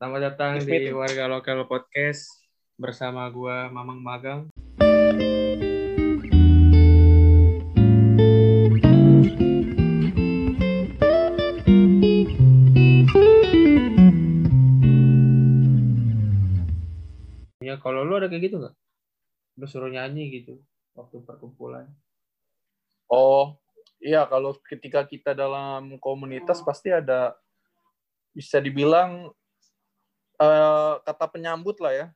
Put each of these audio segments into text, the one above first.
Selamat datang Yes, di meeting. Warga Lokal Podcast bersama gua Mamang Magang. Ya kalau lu ada kayak gitu nggak? Lu suruh nyanyi gitu waktu perkumpulan. Oh, iya kalau ketika kita dalam komunitas pasti ada bisa dibilang eh, kata penyambut lah ya.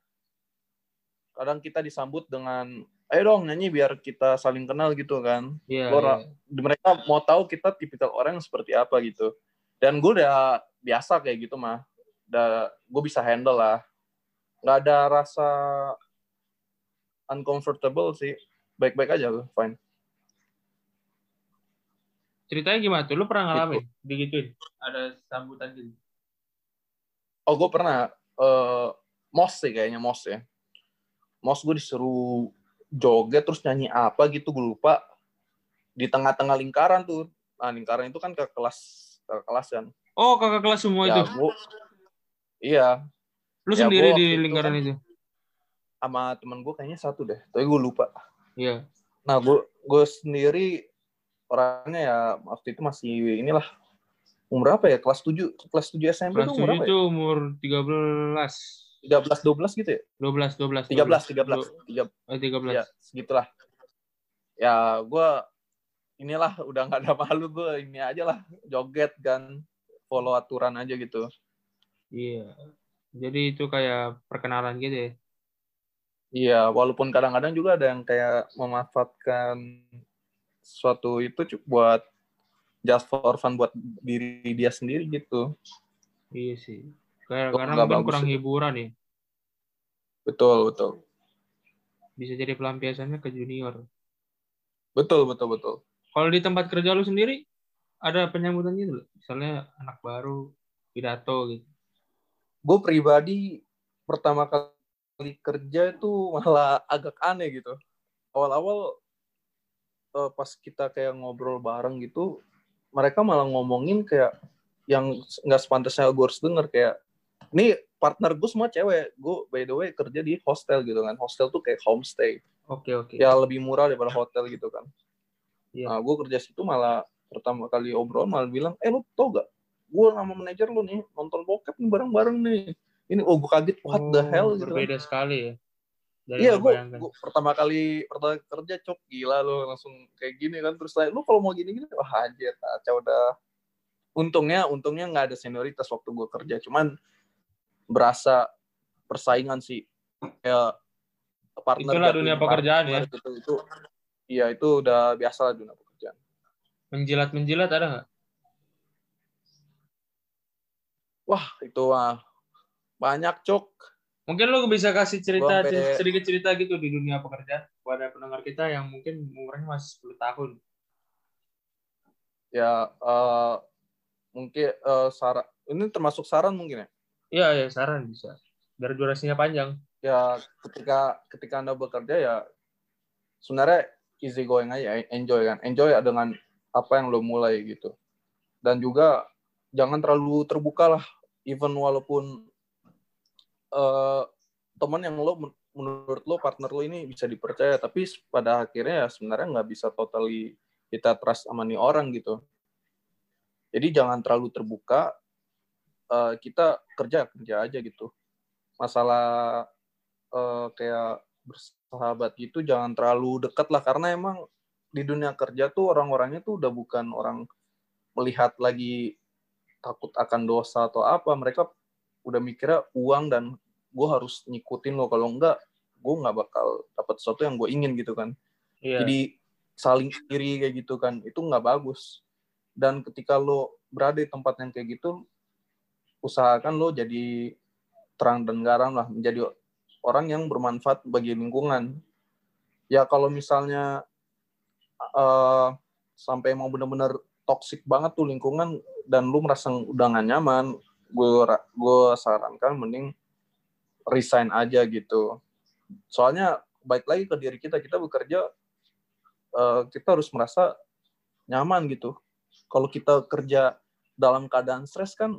Kadang kita disambut dengan ayo dong nyanyi biar kita saling kenal gitu kan. Iya. Lo iya. ra- Mereka mau tahu kita tipikal orang yang seperti apa gitu. Dan gue udah biasa kayak gitu mah. Udah gue bisa handle lah. Nggak ada rasa uncomfortable sih. Baik-baik aja gue, fine. Ceritanya gimana tuh? Lu pernah ngalamin digituin? Ada sambutan gitu? Oh, gue pernah eh mos sih kayaknya mos ya. Mos gue disuruh joget terus nyanyi apa gitu gue lupa. Di tengah-tengah lingkaran tuh. Nah, lingkaran itu kan ke kelas ke kelas kan. Oh, kakak kelas semua ya, itu. gua- iya, Lu ya, sendiri di itu lingkaran kan- itu? sama temen gue kayaknya satu deh. Tapi gue lupa. Iya. Nah, gue gue sendiri orangnya ya waktu itu masih inilah umur apa ya? Kelas 7, kelas 7 SMP Kelas tuh umur 7 apa ya? itu umur 13. 13 12 gitu ya? 12, 12. 13 13. 13 Oh, 13. ya segitulah ya gue inilah udah nggak ada malu gue ini aja lah joget kan follow aturan aja gitu Iya. Jadi itu kayak perkenalan gitu ya. iya walaupun kadang-kadang juga ada yang kayak memanfaatkan suatu itu buat just for fun buat diri dia sendiri gitu Iya sih. Kayak karena mungkin kurang itu. hiburan ya. betul betul Bisa jadi pelampiasannya ke junior. betul betul betul Kalau di tempat kerja lu sendiri ada penyambutan gitu. Misalnya anak baru pidato gitu. gue pribadi pertama kali kerja itu malah agak aneh gitu. Awal-awal eh, pas kita kayak ngobrol bareng gitu, mereka malah ngomongin kayak yang nggak sepantasnya gue harus denger kayak ini partner gue semua cewek. Gue by the way kerja di hostel gitu kan. Hostel tuh kayak homestay. Oke, oke. Ya lebih murah daripada hotel gitu kan. Iya. Nah, gue kerja situ malah pertama kali obrolan malah bilang, eh lu tau gak? Gue sama manajer lu nih nonton bokep nih bareng-bareng nih. Ini oh gue kaget what the Oh, hell gitu. kan. Berbeda sekali ya. Dari Iya gue pertama kali pertama kerja cok gila lu langsung kayak gini kan terus saya lu kalau mau gini-gini wah anjir kacau udah. Untungnya untungnya nggak ada senioritas waktu gue kerja cuman berasa persaingan sih kayak partner Itulah dunia pekerjaan partner gitu, itu iya itu udah biasa lah dunia pekerjaan. Menjilat-menjilat ada nggak? Wah itu mah banyak cok. Mungkin lu bisa kasih cerita sampai- sedikit cerita gitu di dunia pekerjaan kepada pendengar kita yang mungkin umurnya masih 10 tahun. Ya eh, mungkin eh, saran ini termasuk saran mungkin ya. Iya, ya saran bisa. Biar durasinya panjang. ya ketika ketika anda bekerja ya sebenarnya easy going aja enjoy kan enjoy dengan apa yang lo mulai gitu dan juga jangan terlalu terbuka lah even walaupun eh teman yang lo men- menurut lo partner lo ini bisa dipercaya tapi pada akhirnya ya sebenarnya nggak bisa totally kita trust sama nih orang gitu. Jadi jangan terlalu terbuka Eh, kita kerja kerja aja gitu. Masalah eh, kayak bersahabat gitu jangan terlalu dekat lah karena emang di dunia kerja tuh orang-orangnya tuh udah bukan orang melihat lagi takut akan dosa atau apa. Mereka udah mikirnya uang dan gue harus ngikutin lo. Kalau enggak gue nggak bakal dapat sesuatu yang gue ingin gitu kan. Iya. jadi saling iri kayak gitu kan itu nggak bagus. Dan ketika lo berada di tempat yang kayak gitu usahakan lo jadi terang dan garam lah. Menjadi orang yang bermanfaat bagi lingkungan. Ya kalau misalnya eh, sampai mau bener-bener toksik banget tuh lingkungan dan lu merasa udah gak nyaman gue gue sarankan mending resign aja gitu soalnya baik lagi ke diri kita kita bekerja eh, kita harus merasa nyaman gitu kalau kita kerja dalam keadaan stres kan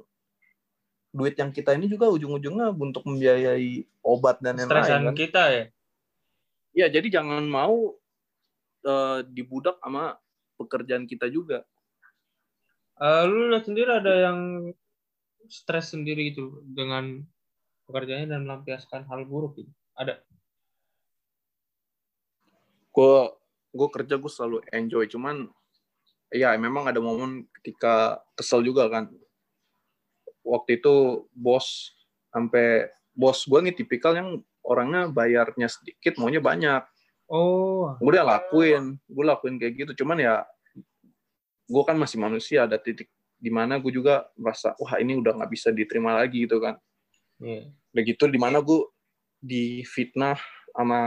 duit yang kita ini juga ujung-ujungnya untuk membiayai obat dan yang Stresan lain kan. kita ya. Ya, jadi jangan mau eh, dibudak sama pekerjaan kita juga. Eh, lu lihat sendiri ada yang stres sendiri gitu dengan pekerjaannya dan melampiaskan hal buruk gitu. Ada. Gue gue kerja gue selalu enjoy, cuman ya memang ada momen ketika kesel juga kan. Waktu itu bos sampai bos gue nih tipikal yang orangnya bayarnya sedikit, maunya banyak. Oh, gue udah lakuin gue lakuin kayak gitu cuman ya gue kan masih manusia ada titik di mana gue juga merasa wah ini udah nggak bisa diterima lagi gitu kan iya. udah gitu di mana gue difitnah sama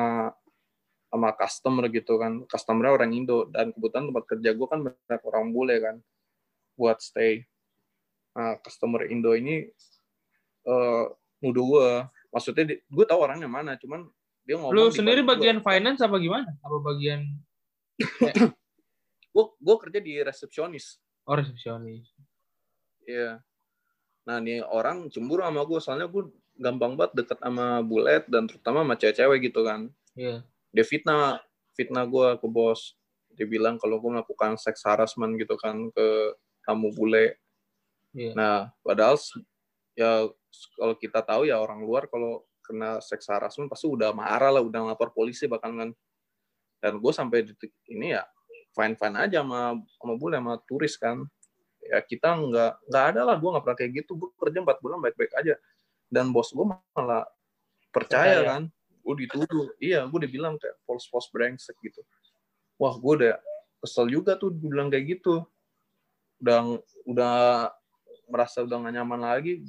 sama customer gitu kan customer orang Indo dan kebetulan tempat kerja gue kan banyak orang bule kan buat stay nah, customer Indo ini eh nuduh gue maksudnya gue tahu orangnya mana cuman dia ngomong Lu di sendiri balik gua. bagian finance apa gimana? Apa bagian gue gue kerja di resepsionis oh resepsionis? Iya. Nah nih orang cemburu sama gue soalnya gue gampang banget deket sama bulet dan terutama sama cewek-cewek gitu kan. Iya. Dia fitnah fitnah gue ke bos. Dia bilang kalau gue melakukan seks harassment gitu kan ke tamu bule. Iya. Nah padahal ya kalau kita tahu ya orang luar kalau kena seks harassment pasti udah marah lah, udah lapor polisi bahkan kan. Dan gue sampai detik ini ya fine fine aja sama sama bule sama turis kan. Ya kita nggak nggak ada lah, gue nggak pernah kayak gitu. Gue kerja empat bulan baik baik aja. Dan bos gue malah percaya, Percaya. kan. Gue dituduh, iya gue dibilang kayak false false brengsek gitu. Wah gue udah kesel juga tuh dibilang kayak gitu. Udah udah merasa udah gak nyaman lagi,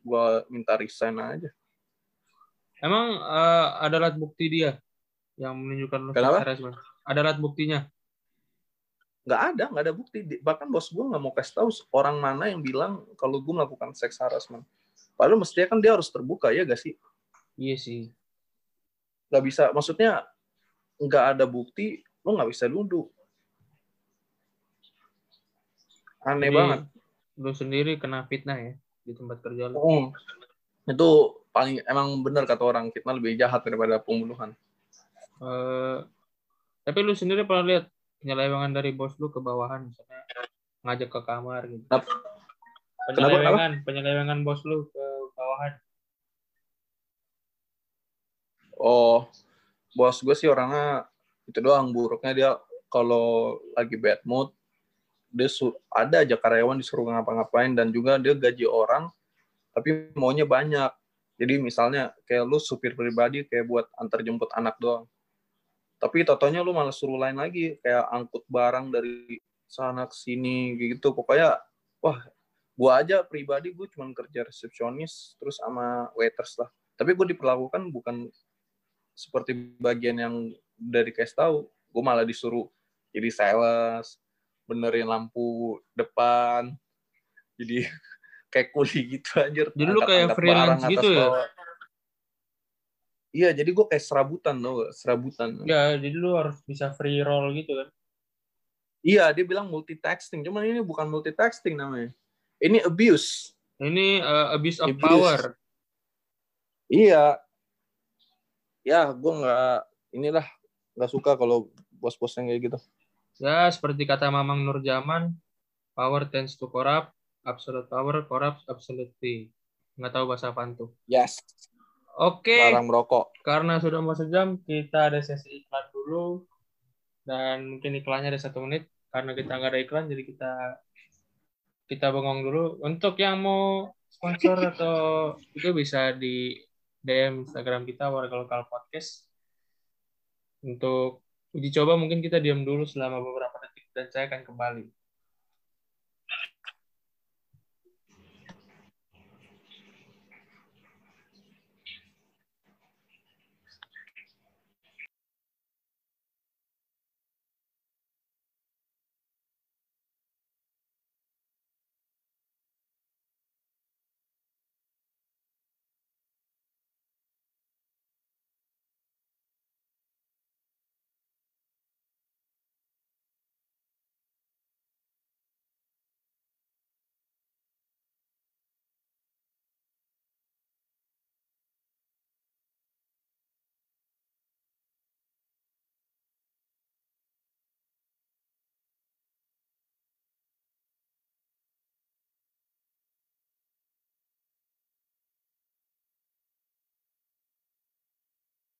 gue minta resign aja. Emang eh, ada alat bukti dia yang menunjukkan Kenapa? Ada alat buktinya? Nggak ada, nggak ada bukti. Bahkan bos gue nggak mau kasih tahu orang mana yang bilang kalau gue melakukan seks harassment. Padahal mestinya kan dia harus terbuka ya gak sih? Iya sih. Nggak bisa, maksudnya nggak ada bukti, lo nggak bisa duduk. Aneh Jadi, banget. Lu sendiri kena fitnah ya di tempat kerja lu. Oh, itu paling emang benar kata orang fitnah lebih jahat daripada pembunuhan. Eh, tapi lu sendiri pernah lihat penyelewengan dari bos lu ke bawahan misalnya ngajak ke kamar gitu. Kenapa? Penyelewengan, penyelewengan bos lu ke bawahan. Oh, bos gue sih orangnya itu doang buruknya dia kalau lagi bad mood dia su- ada aja karyawan disuruh ngapa-ngapain dan juga dia gaji orang tapi maunya banyak. Jadi misalnya kayak lu supir pribadi kayak buat antar jemput anak doang. Tapi totonya lu malah suruh lain lagi kayak angkut barang dari sana ke sini gitu. Pokoknya wah gua aja pribadi gue cuma kerja resepsionis terus sama waiters lah. Tapi gue diperlakukan bukan seperti bagian yang dari dikasih tahu, gue malah disuruh jadi sales, benerin lampu depan, jadi kayak kuli gitu anjir. Jadi lu kayak freelance gitu ya? Iya, jadi gue kayak serabutan loh, serabutan. Ya, jadi lu harus bisa free roll gitu kan. Iya, dia bilang multitasking, cuman ini bukan multitasking namanya. Ini abuse. Ini eh, abuse of Abuse. power. Iya. Ya, gue nggak inilah nggak suka kalau bos-bos yang kayak gitu. Ya, seperti kata Mamang Nurjaman, power tends to corrupt, absolute power corrupts absolutely. Nggak tahu bahasa apaan tuh. Yes. Oke, Larang merokok. karena sudah mau sejam, kita ada sesi iklan dulu. Dan mungkin iklannya ada satu menit. Karena kita nggak ada iklan, jadi kita kita bengong dulu. Untuk yang mau sponsor atau itu bisa di DM Instagram kita, Warga Lokal Podcast. Untuk uji coba mungkin kita diam dulu selama beberapa detik dan saya akan kembali.